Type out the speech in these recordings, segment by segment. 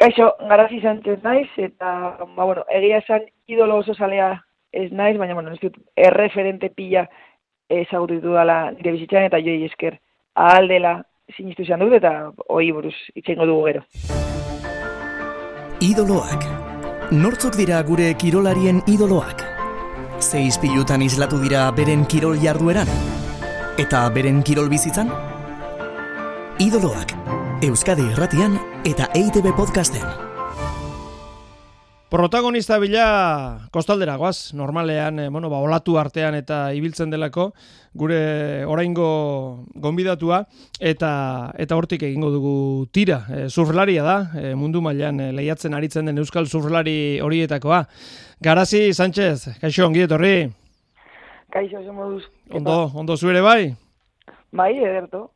Kaixo, garazi izan naiz, eta, ba, bueno, egia esan idolo oso salea ez naiz, baina, bueno, ez dut, erreferente pila ezagutu ditu dela nire bizitzan, eta joi esker ahaldela sinistu izan dut, eta hoi buruz itxengo dugu gero. Idoloak. Nortzok dira gure kirolarien idoloak? Zeiz pilutan islatu dira beren kirol jardueran? Eta beren kirol bizitzan? Idoloak. Euskadi Irratian eta EITB Podcasten. Protagonista bila kostaldera goaz, normalean, eh, bueno, ba, olatu artean eta ibiltzen delako, gure oraingo gonbidatua, eta eta hortik egingo dugu tira. E, surflaria da, e, mundu mailan e, lehiatzen aritzen den Euskal Surflari horietakoa. Garazi, Sánchez, kaixo, ongi etorri? Kaixo, zemoduz. Ondo, ondo zuere bai? Bai, ederto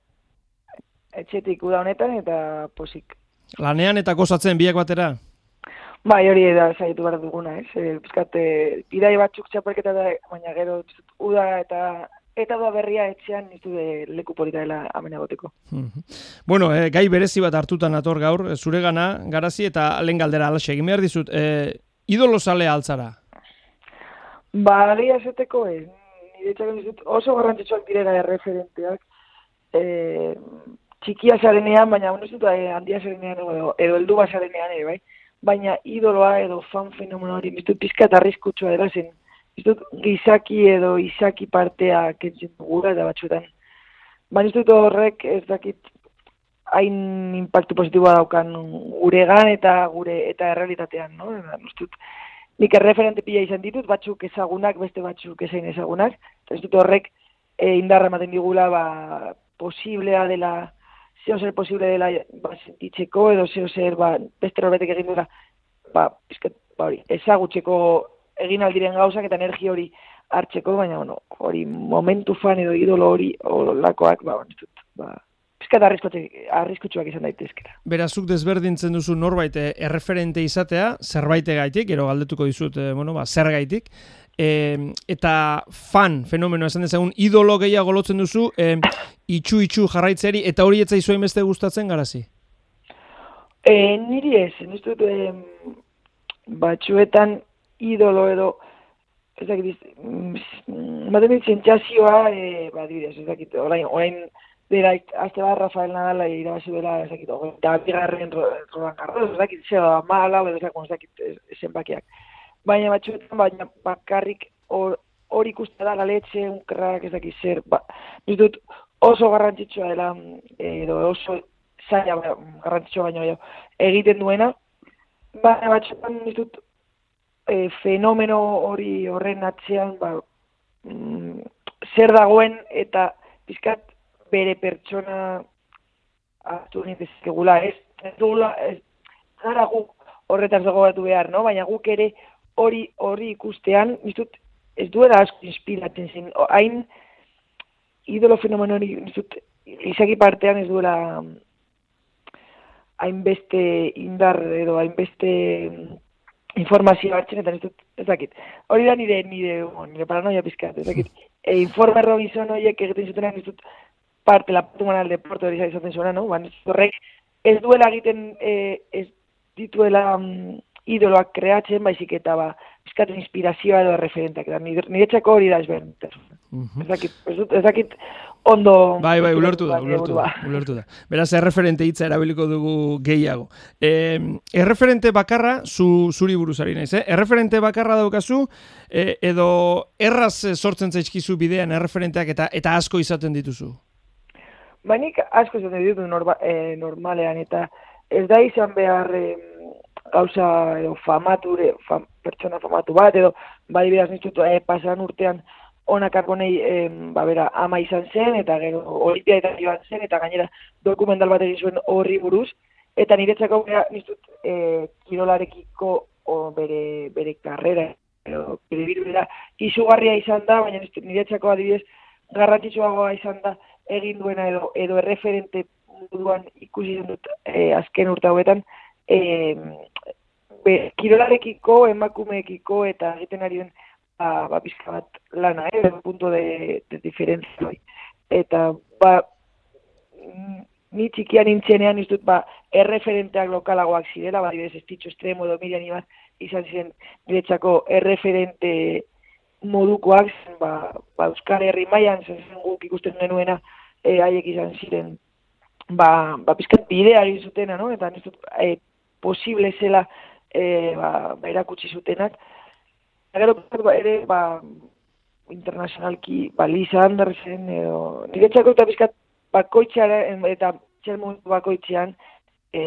etxetik uda honetan eta posik. Lanean eta gozatzen biak batera? Bai, hori da zaitu behar duguna, ez? E, Bizkat, bidai batzuk txapelketa da, baina gero uda eta eta da berria etxean nitu de leku polita dela amena goteko. Bueno, eh, gai berezi bat hartutan ator gaur, zure gana, garazi eta lehen galdera alaxe, egin behar dizut, eh, idolo sale altzara? Ba, agia zeteko, eh, nire dizut, oso garrantzitsuak direla erreferenteak, eh, txikia zarenean, baina uno zutu eh, handia zarenean edo, edo eldu bat zarenean ere, bai? Baina idoloa edo fan fenomeno hori, biztut pizka eta arriskutsua dela zen, biztut gizaki edo izaki partea kentzen dugura eta batzuetan. Baina biztut horrek ez dakit hain impactu positiboa daukan guregan eta gure eta errealitatean, no? Biztut, nik erreferente pila izan ditut, batzuk ezagunak, beste batzuk ezain ezagunak, eta ez dut horrek e, indarra ematen digula, ba, posiblea dela zeo zer posible dela ba, sentitzeko edo zeo zer ba, beste horretek egin dura ba, bizket, ba, hori, ezagutzeko egin aldiren gauzak eta energi hori hartzeko, baina bueno, hori momentu fan edo idolo hori lakoak, ba, bon, ba, bizkat arriskutsuak izan daitezkera. Berazuk desberdintzen duzu norbait eh, erreferente izatea, zerbait gaitik, gero galdetuko dizut, eh, bueno, ba, zer gaitik, e, eta fan fenomeno esan dezagun idolo gehiago lotzen duzu e, itxu itxu jarraitzeri eta hori etzai zuen beste gustatzen garazi? E, niri ez, niztu dut e, batxuetan idolo edo ez dakit, mm, baten ditzen txasioa, e, ba, dibidez, ez dakit, orain, orain, bera, azte bat Rafael Nadala irabazi bela, ez dakit, eta bigarren Roland Garros, ez dakit, zera, mala, ez dakit, ez dakit, zenbakiak baina batzuetan baina bakarrik hori or, ikuste da galetxe, unkerrak ez dakiz zer, ba, dut oso garrantzitsua dela, edo oso zaila ba, garrantzitsua baina egiten duena, baina batzuetan dut e, fenomeno hori horren atzean, ba, mm, zer dagoen eta pizkat bere pertsona hartu egula, ez, ez dugula, ez, gara guk horretaz dago behar, no? baina guk ere hori hori ikustean, nizut, ez duela asko inspiratzen zen, hain idolo fenomeno hori, nizut, izaki partean ez duela hainbeste indar edo hainbeste informazio hartzen eta nizut, ez dakit. Hori da nire, nire, nire paranoia pizkat, ez dakit. E, informe Robinson horiek egiten zuten nizut, parte la parte manal deporte hori izaten zuena, no? Ba, horrek ez duela egiten, eh, ez dituela... Mm, idoloak kreatzen, baizik eta ba, bizkaten inspirazioa edo referentak. Da, niretzako hori da ezberdin. Ez dakit, ez dakit ondo... Bai, bai, ulertu da, ulertu da, ulertu da. Beraz, erreferente hitza erabiliko dugu gehiago. E, erreferente bakarra, zu, zuri buruzari naiz, eh? Erreferente bakarra daukazu, e, edo erraz sortzen zaizkizu bidean erreferenteak eta eta asko izaten dituzu? Bainik asko izaten dituzu norba, e, normalean, eta ez da izan behar... E, gauza edo famatu, fam, pertsona famatu bat, edo bai beraz nintzutu e, pasan urtean onak arbonei e, ba, bera, ama izan zen, eta gero olimpia eta joan zen, eta gainera dokumental bat egin zuen horri buruz, eta niretzako bera nintut e, kirolarekiko o, bere, bere karrera, edo bere bera izugarria izan da, baina niretzako adibidez garrantzitsuagoa izan da egin duena edo, edo erreferente duan ikusi dut e, azken urte hauetan, e, be, kirolarekiko, emakumeekiko eta egiten ari den ba, ba bat lana, eh, punto de, de diferentzia. Eta, ba, ni txikian nintzenean iztut ba, erreferenteak lokalagoak zirela, ba, dibes, estitxo estremo edo mirian iban, izan ziren niretzako erreferente modukoak, ba, ba, Euskal Herri mailan zen guk ikusten genuena, e, haiek izan ziren, ba, ba pizkat bidea egin zutena, no? eta nizut, e, posible zela e, ba, ba, erakutsi zutenak. Gero, ba, ere, ba, internazionalki, ba, Lisa Andersen, edo, niretzako eta pizkat bakoitzean eta txelmun bakoitzean e,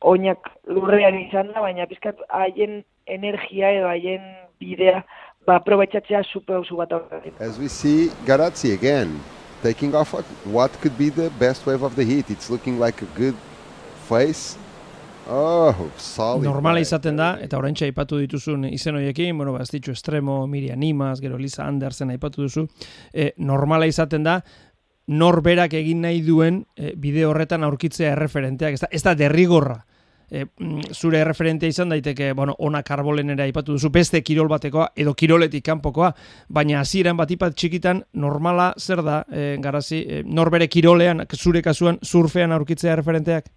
oinak lurrean izan da, baina pizkat haien energia edo haien bidea ba aprobetxatzea super oso bat As we see Garazzi again, taking off what, what could be the best wave of the heat. It's looking like a good face. Oh, solid. Normala izaten da, eta oraintxe aipatu dituzun izen horiekin, bueno, ba, ez ditu Estremo, Miriam Nimas, gero Lisa Andersen aipatu duzu, e, normala izaten da, norberak egin nahi duen e, bide horretan aurkitzea erreferenteak. Ez da, ez da derrigorra. E, zure erreferentea izan daiteke, bueno, ona karbolenera aipatu duzu, beste kirol batekoa, edo kiroletik kanpokoa, baina hasieran batipat txikitan normala zer da, e, garazi, e, norbere kirolean, zure kasuan, surfean aurkitzea erreferenteak?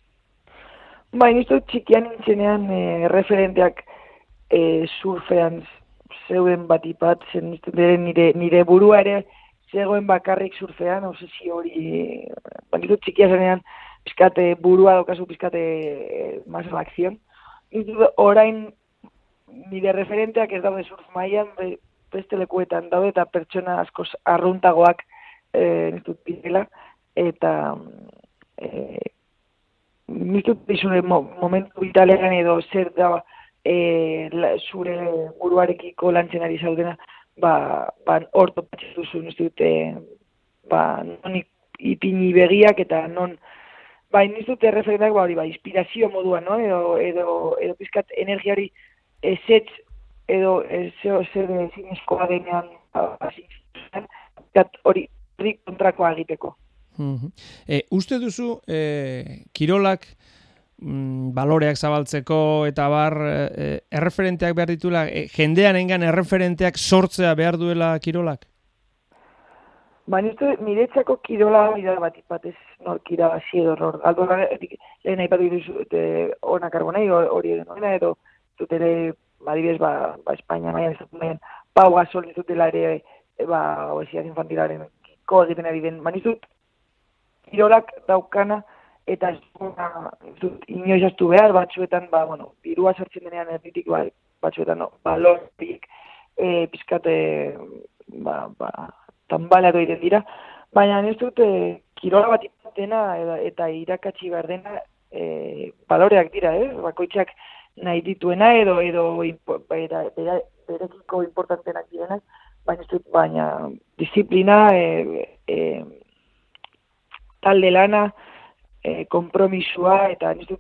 Baina, ez txikian nintzenean e, referenteak e, surfean zeuden batipat, zen nire, nire burua ere, zegoen bakarrik surfean, obsesio hori, bakitu txikia zenean, pizkate burua daukazu pizkate eh, más akzion. Orain, nire referenteak ez daude surf maian, beste lekuetan daude eta pertsona askoz arruntagoak eh, niztut pizela, eta eh, niztut dizune momentu italean edo zer da eh, zure buruarekiko lantzen ari zaudena, ba, ba orto duzu, ez dute, ba, non ipini begiak eta non, ba, ez dute referentak, ba, hori, ba, inspirazio modua, no? edo, edo, edo pizkat energiari ezetz, edo zeo zer zinezkoa denean, ba, hori, hori kontrakoa egiteko. E, uste duzu, e, kirolak, mm, baloreak zabaltzeko eta bar e, erreferenteak behar ditula, e, jendean engan erreferenteak sortzea behar duela kirolak? Ba, nire niretzako kirola bida bat ipatez norkira hasi edo hor. Aldo, lehen nahi bat ona karbonei hori edo noena edo dut ere, ba, ba, Espainia maian ez dut pau gasol ez dutela ere, e, ba, oesiaz infantilaren ko egiten ari den. Ba, kirolak daukana, eta ez dut inoiz astu behar, batzuetan, ba, bueno, birua sartzen denean erditik, ba, batzuetan, no, balorik, e, pizkate, ba, ba, tanbalatu egiten dira, baina ez dut, e, kirola bat ipatena eta, eta irakatsi behar dena, e, baloreak dira, eh? bakoitzak nahi dituena edo, edo, bera, bera, berekiko importantenak direnak, baina ez dut, baina disiplina, e, e, talde lana, e, kompromisua eta nizu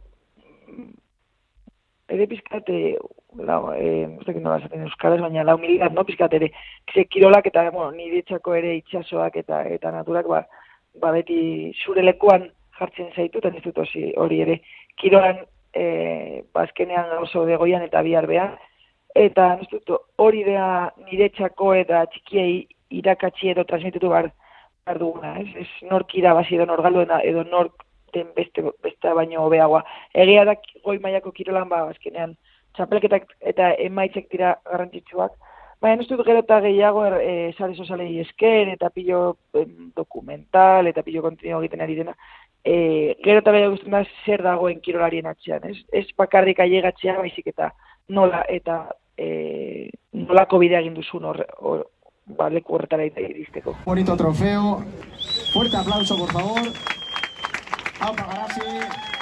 ere pizkat e, la, e, nola zaten euskaraz, baina lau miligat, no, pizkat ere, ze kirolak eta, bueno, nire txako ere itxasoak eta eta naturak, ba, ba beti zure lekuan jartzen zaitu, eta nizut hori ere, kirolan e, bazkenean ba, oso degoian eta bihar behan, eta nizut hori da nire txako eta txikiei irakatsi edo transmititu bar duguna, ez, ez nork irabazi edo norgaldu edo nork den beste, beste baino hobeagoa. Egia da goi mailako kirolan ba azkenean txapelketak eta emaitzek dira garrantzitsuak. Baina ez dut gero eta gehiago er, e, sare sozialei esker eta pilo dokumental eta pilo kontinu egiten ari dena. E, gero eta gehiago da zer dagoen kirolarien atxean. Ez, ez bakarrik aiegatzea baizik eta nola eta e, nolako bidea egin duzun hor, hor ba, leku horretara iristeko. Bonito trofeo. Fuerte aplauso, por favor.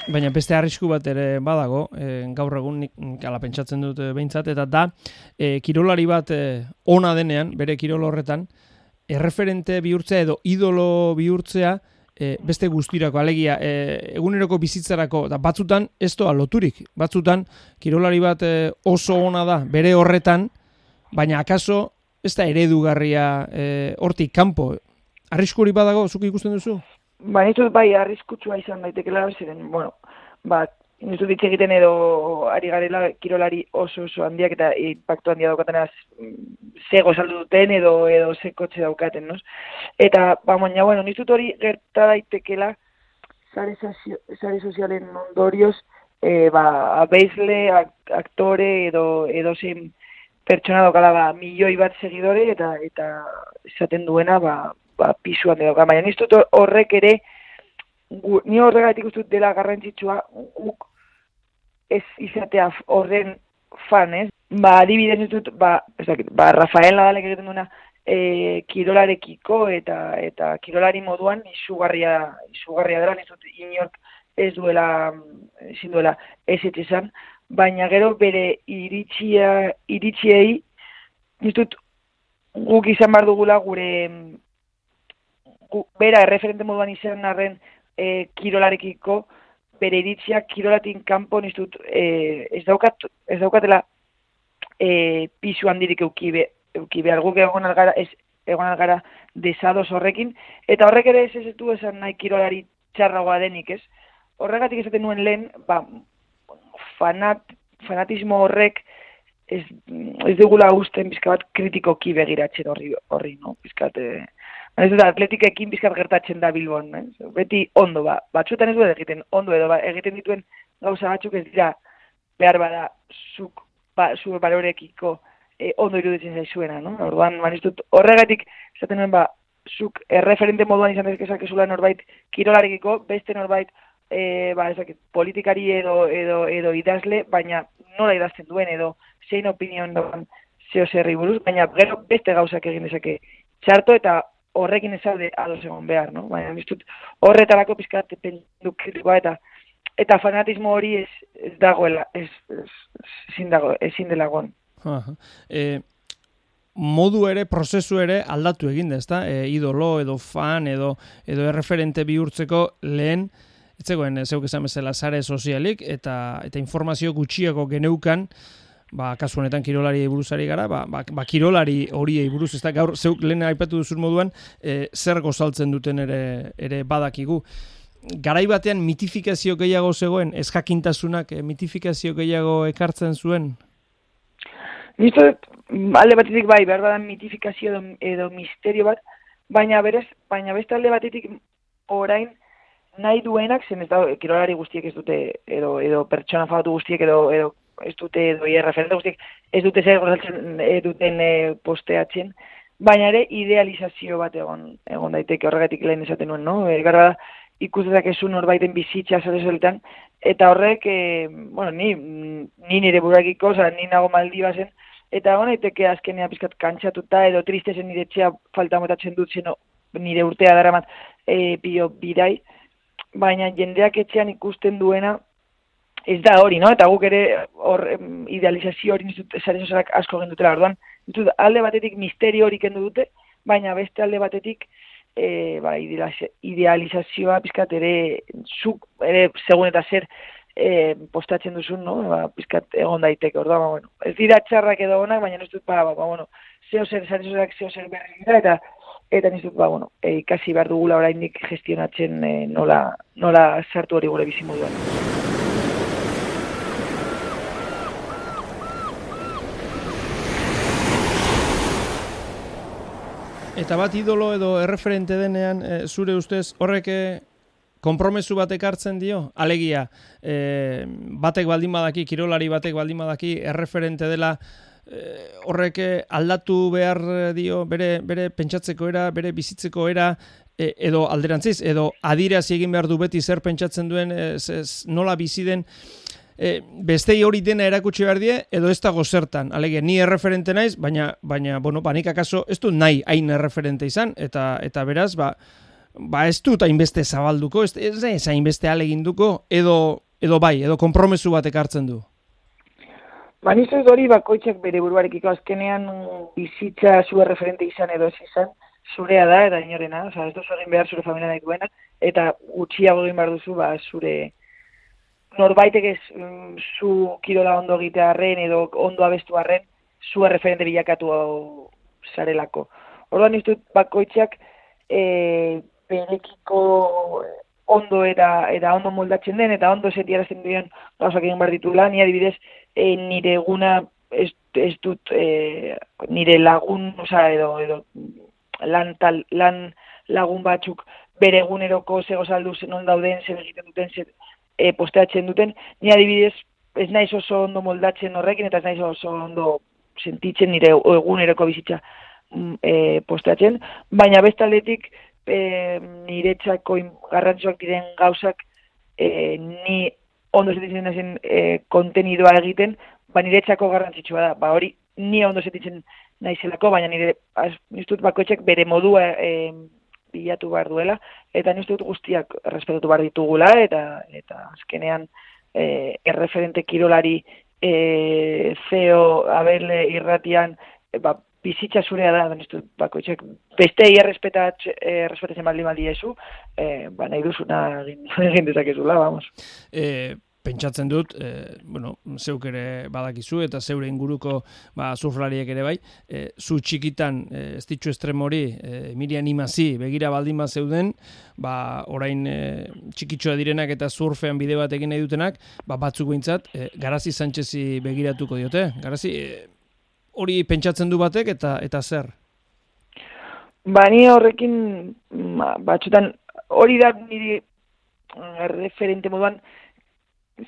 Baina beste arrisku bat ere badago, e, gaur egun nik ala pentsatzen dut e, behintzat, eta da, e, kirolari bat e, ona denean, bere kirol horretan, erreferente bihurtzea edo idolo bihurtzea e, beste guztirako, alegia, e, eguneroko bizitzarako, da batzutan ez doa loturik, batzutan kirolari bat e, oso ona da, bere horretan, baina akaso ez da eredugarria e, hortik kanpo, Arriskuri badago, zuk ikusten duzu? ba, nitu bai arriskutsua izan daitekela, ziren, bueno, ba, nitu ditze egiten edo ari garela kirolari oso oso handiak eta impactu handia daukaten az zego saldu duten edo edo ze kotxe daukaten, no? Eta, ba, baina, bueno, nitu hori gerta daitekela sare, sozialen ondorioz, e, ba, abeizle, ak- aktore edo, edo zein pertsona dokala ba, milioi bat segidore eta eta esaten duena ba, ba, pisuan edo. Baina niztu horrek ere, gu, ni horregatik uste dut dela garrantzitsua guk ez izatea horren fan, ez? Ba, adibidez ez dut, ba, ez dakit, ba, Rafael Nadalek egiten duena e, kirolarekiko eta eta kirolari moduan izugarria izugarria dela, ez dut inork ez duela ezin duela ez izan, baina gero bere iritzia iritziei dut guk izan behar dugula gure gu, bera erreferente moduan izan arren e, kirolarekiko bere iritziak kirolatin kanpo ez dut e, ez daukat ez daukatela e, pisu handirik euki, be, euki behar guk egon algara ez egon algara desados horrekin eta horrek ere ez ez du esan nahi kirolari txarragoa denik, ez? Horregatik esaten nuen lehen, ba, fanat, fanatismo horrek ez, ez dugula usten bizka bat kritikoki begiratzen horri, horri no? Bizkat, eh, ez dut atletikekin bizkat gertatzen da Bilbon, ez? Beti ondo, ba, batzuetan ez du egiten, ondo edo, ba, egiten dituen gauza batzuk ez dira behar bada zuk, ba, zure balorekiko e, ondo iruditzen zaizuena, no? Orduan, man horregatik, esaten nuen, ba, zuk erreferente moduan izan dezakezula norbait kirolarekiko, beste norbait e, ba, ezakit, politikari edo, edo, edo idazle, baina nola idazten duen edo zein opinion doan zeo zerri buruz, baina gero beste gauzak egin dezake txarto eta horrekin ez zaude ados egon behar, no? Baina ez dut horretarako pizkat pendu kritikoa eta eta fanatismo hori ez, ez dagoela, ez, ez, ezin dago, ezin dela gon. E, modu ere, prozesu ere aldatu egin da, ezta? E, idolo edo fan edo edo erreferente bihurtzeko lehen etzegoen e, zeuk esan bezala sare sozialik eta eta informazio gutxiago geneukan ba, kasu honetan kirolari buruzari gara, ba, ba, ba kirolari horiei buruz, ez da gaur zeuk lehen aipatu duzun moduan, e, zer gozaltzen duten ere, ere badakigu. Garai batean mitifikazio gehiago zegoen, ez jakintasunak e, mitifikazio gehiago ekartzen zuen? Nisto, alde batetik bai, behar mitifikazio edo, edo misterio bat, baina berez, baina beste alde batetik orain nahi duenak, zen ez da, kirolari guztiek ez dute, edo, edo pertsona fatu guztiek, edo, edo ez dute, edo referente guztiek, ez dute zer gozaltzen e, duten e, posteatzen, baina ere idealizazio bat egon, egon daiteke horregatik lehen esaten nuen, no? E, gara da, ikustetak ezu norbaiten bizitza zare soletan, eta horrek, e, bueno, ni, ni nire burakiko, oza, ni nago maldi bazen, eta egon daiteke azkenea pizkat kantxatuta, edo triste zen nire txea falta motatzen dut, zeno, nire urtea daramat e, pio bidai, baina jendeak etxean ikusten duena, ez da hori, no? Eta guk ere hor idealizazio hori nizut sare sozialak asko gendutela. Orduan, nizut alde batetik misterio hori kendu dute, baina beste alde batetik e, ba, idealiza- idealizazioa pizkat ere zuk ere segun eta zer e, postatzen duzun, no? Ba, pizkat egon daiteke. Orduan, ba, bueno, ez dira txarrak edo onak, baina ez dut ba, ba, ba, bueno, zeo zer sare sozialak zeo zer berri dira eta eta nizut, ba, bueno, e, ikasi behar dugula oraindik gestionatzen e, nola, nola sartu hori gure bizimoduan. Eta bat idolo edo erreferente denean, e, zure ustez, horrek konpromesu batek hartzen dio? Alegia, e, batek baldin badaki, kirolari batek baldin badaki, erreferente dela, horrek e, aldatu behar dio bere, bere pentsatzeko era, bere bizitzeko era, e, edo alderantziz, edo adirazi egin behar du beti zer pentsatzen duen, ez, ez, nola bizi den, e, bestei hori dena erakutsi behar die, edo ez dago zertan. Alegia, ni erreferente naiz, baina, baina bueno, banik akaso ez du nahi hain erreferente izan, eta eta beraz, ba, ba ez dut hainbeste zabalduko, ez, ez hainbeste aleginduko, edo, edo bai, edo konpromesu batek hartzen du. Ba, nik ez hori bakoitzak bere buruarekiko azkenean bizitza zure referente izan edo ez izan, zurea da eta inorena, oza, ez duzu egin behar zure familia nahi duena, eta gutxiago egin behar duzu ba, zure norbaitek ez mm, zu kirola ondo egitearren edo ondo abestu arren, zu referente bilakatu hau zarelako. Orduan ez dut bakoitzak e, berekiko ondo eta, eta ondo moldatzen den, eta ondo setiarazten duen gauzak egin behar ditula, ni adibidez e, nire eguna ez, ez dut e, nire lagun, oza, edo, edo lan, tal, lan lagun batzuk bere eguneroko zego saldu non dauden, zer egiten duten, zer e, posteatzen duten, ni adibidez ez naiz oso ondo moldatzen horrekin, eta ez naiz oso ondo sentitzen nire eguneroko bizitza e, posteatzen, baina bestaldetik e, niretzako garrantzuak diren gauzak e, ni ondo sentitzen nazen e, kontenidua egiten, ba niretzako garrantzitsua da, ba hori ni ondo sentitzen naizelako, baina nire niztut bakoitzek bere modua e, bilatu behar duela, eta niztut guztiak respetatu behar ditugula, eta eta azkenean e, erreferente kirolari e, zeo aberle irratian, e, ba, bizitza zurea da, niztut bakoitzek beste errespetat, errespetatzen baldin baldiezu, e, ba nahi duzuna egin dezakezula, vamos. Eh, pentsatzen dut, e, bueno, zeuk ere badakizu eta zeure inguruko ba, zurflariek ere bai, e, zu txikitan e, ez ditxu estremori, e, Miriam Imazi, begira baldin bat zeuden, ba, orain e, txikitxoa direnak eta surfean bide bat egin nahi dutenak, ba, batzuk behintzat, e, Garazi Sánchezi begiratuko diote. Garazi, e, hori pentsatzen du batek eta eta zer? Ba, ni horrekin, ba, batxutan, hori da niri referente moduan,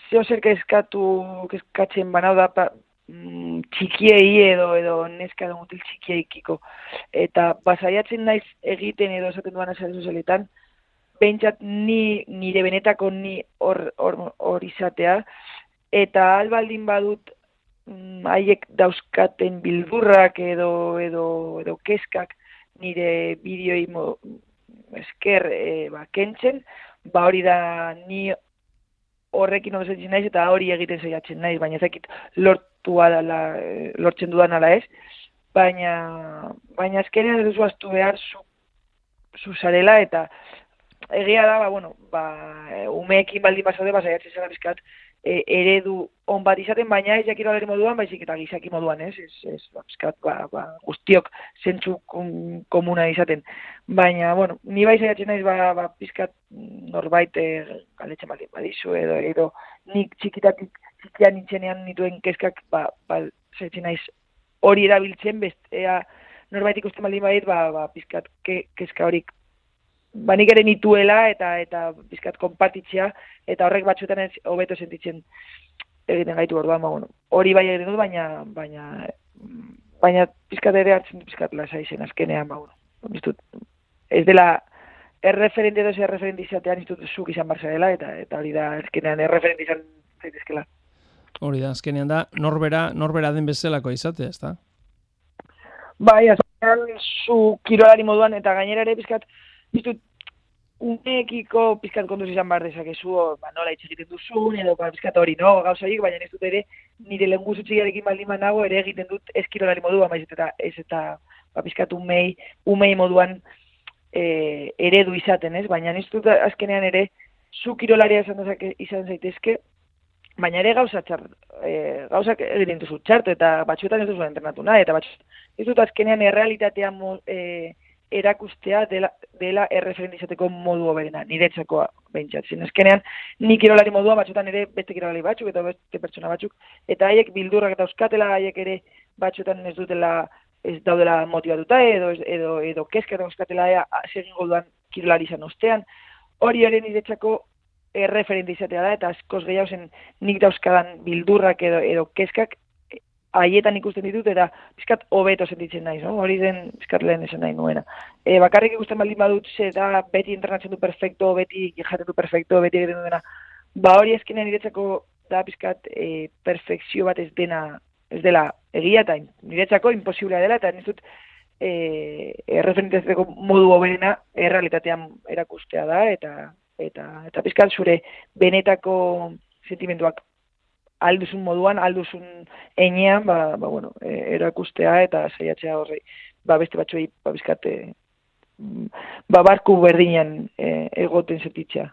zeo zer kezkatu, kezkatzen banau da, pa, mm, txikiei edo, edo neska edo mutil txikieikiko. Eta basaiatzen naiz egiten edo esaten duan azaren sozialetan, behintzat ni, nire benetako ni hor, hor, izatea, eta albaldin badut mm, haiek dauzkaten bildurrak edo, edo, edo kezkak nire bideoi esker e, ba, kentzen, ba hori da ni horrekin ondo zentzen naiz eta hori egiten zeiatzen naiz, baina ezakit lortu adala, eh, lortzen dudan ala ez, baina, baina azkenean ez duzu astu behar zu, zu zarela eta egia da, ba, bueno, ba, umeekin baldin basaude, ba, zaiatzen zara bizkat, e, eredu on bat izaten, baina ez jakiro moduan, baizik eta gizaki moduan, ez? Ez, ez, ba, bizkat, ba, ba, guztiok zentzu komuna izaten. Baina, bueno, ni bai zaiatzen naiz, ba, ba, bizkat norbait e, galetxe baldin badizu, edo, edo, nik txikitatik txikian nintzenean nituen kezkak, ba, ba, zaiatzen naiz hori erabiltzen, bestea norbait ikusten baldin badit, ba, ba, bizkat ke, kezka horik banik ere nituela eta eta bizkat konpartitzea eta horrek batzuetan ez hobeto sentitzen egiten gaitu orduan ba bueno hori bai egiten dut baina baina baina bizkat ere hartzen dut bizkat lasa izen azkenean ba bueno ez dela erreferente edo zer referente izatean ez zuk izan barza dela eta eta hori da azkenean erreferente izan zaitezkela hori da azkenean da norbera norbera den bezalako izate ezta? Bai azkenean zu kirolari moduan eta gainera ere bizkat biztut, uneekiko pizkat kontuz izan behar dezakezu, ba, nola hitz egiten duzun, edo ba, pizkat hori, no, gauza horiek, baina ez dut ere, nire lehen guzutxigarekin baldin nago, ere egiten dut eskirolari modua, maiz eta ez eta ba, pizkat umei, umei moduan e, eredu izaten, ez? Baina ez dut azkenean ere, zu kirolaria izan, dezake, izan zaitezke, baina ere gauza txar, e, gauzak egiten duzu txartu, eta batxuetan ez duzu entrenatu nahi, eta batxuetan ez dut azkenean errealitatea e, erakustea dela, dela erreferentizateko modu oberena, niretzakoa behintzatzen. Ezkenean, ni kirolari modua batzutan ere beste kirolari batzuk eta beste pertsona batzuk, eta haiek bildurrak eta euskatela, haiek ere batzutan ez dutela ez daudela motivatuta edo edo edo keska eta euskatela ea segin goduan kirolari izan ostean. Hori ere niretzako erreferentizatea da, eta askoz gehiago zen nik dauzkadan bildurrak edo, edo keskak haietan ikusten ditut eta bizkat hobeto sentitzen naiz, no? Hori den bizkat lehen esan nahi nuena. E, bakarrik ikusten baldin badut ze da beti entrenatzen du perfecto, beti jaten du perfecto, beti egiten dena. Ba hori eskenean niretzako da bizkat e, perfekzio bat ez dena ez dela egia eta niretzako imposiblea dela eta nizut e, erreferentezeko modu hoberena errealitatean erakustea da eta eta eta bizkat zure benetako sentimenduak alduzun moduan, alduzun enean, ba, ba, bueno, e, erakustea eta saiatzea horri, ba, beste batzuei, ba, bizkate, ba, barku berdinan e, egoten zetitzea.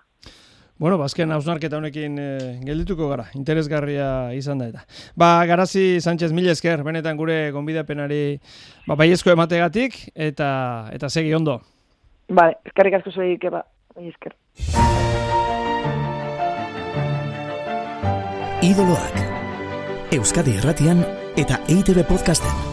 Bueno, bazken ba, hausnarketa honekin e, geldituko gara, interesgarria izan da eta. Ba, Garazi Sánchez mil esker, benetan gure gonbidapenari ba, baiezko emategatik, eta eta segi ondo. Ba, eskarrik asko zuei, ba, esker. Idoloak. Euskadi Erratian eta EITB Podcasten.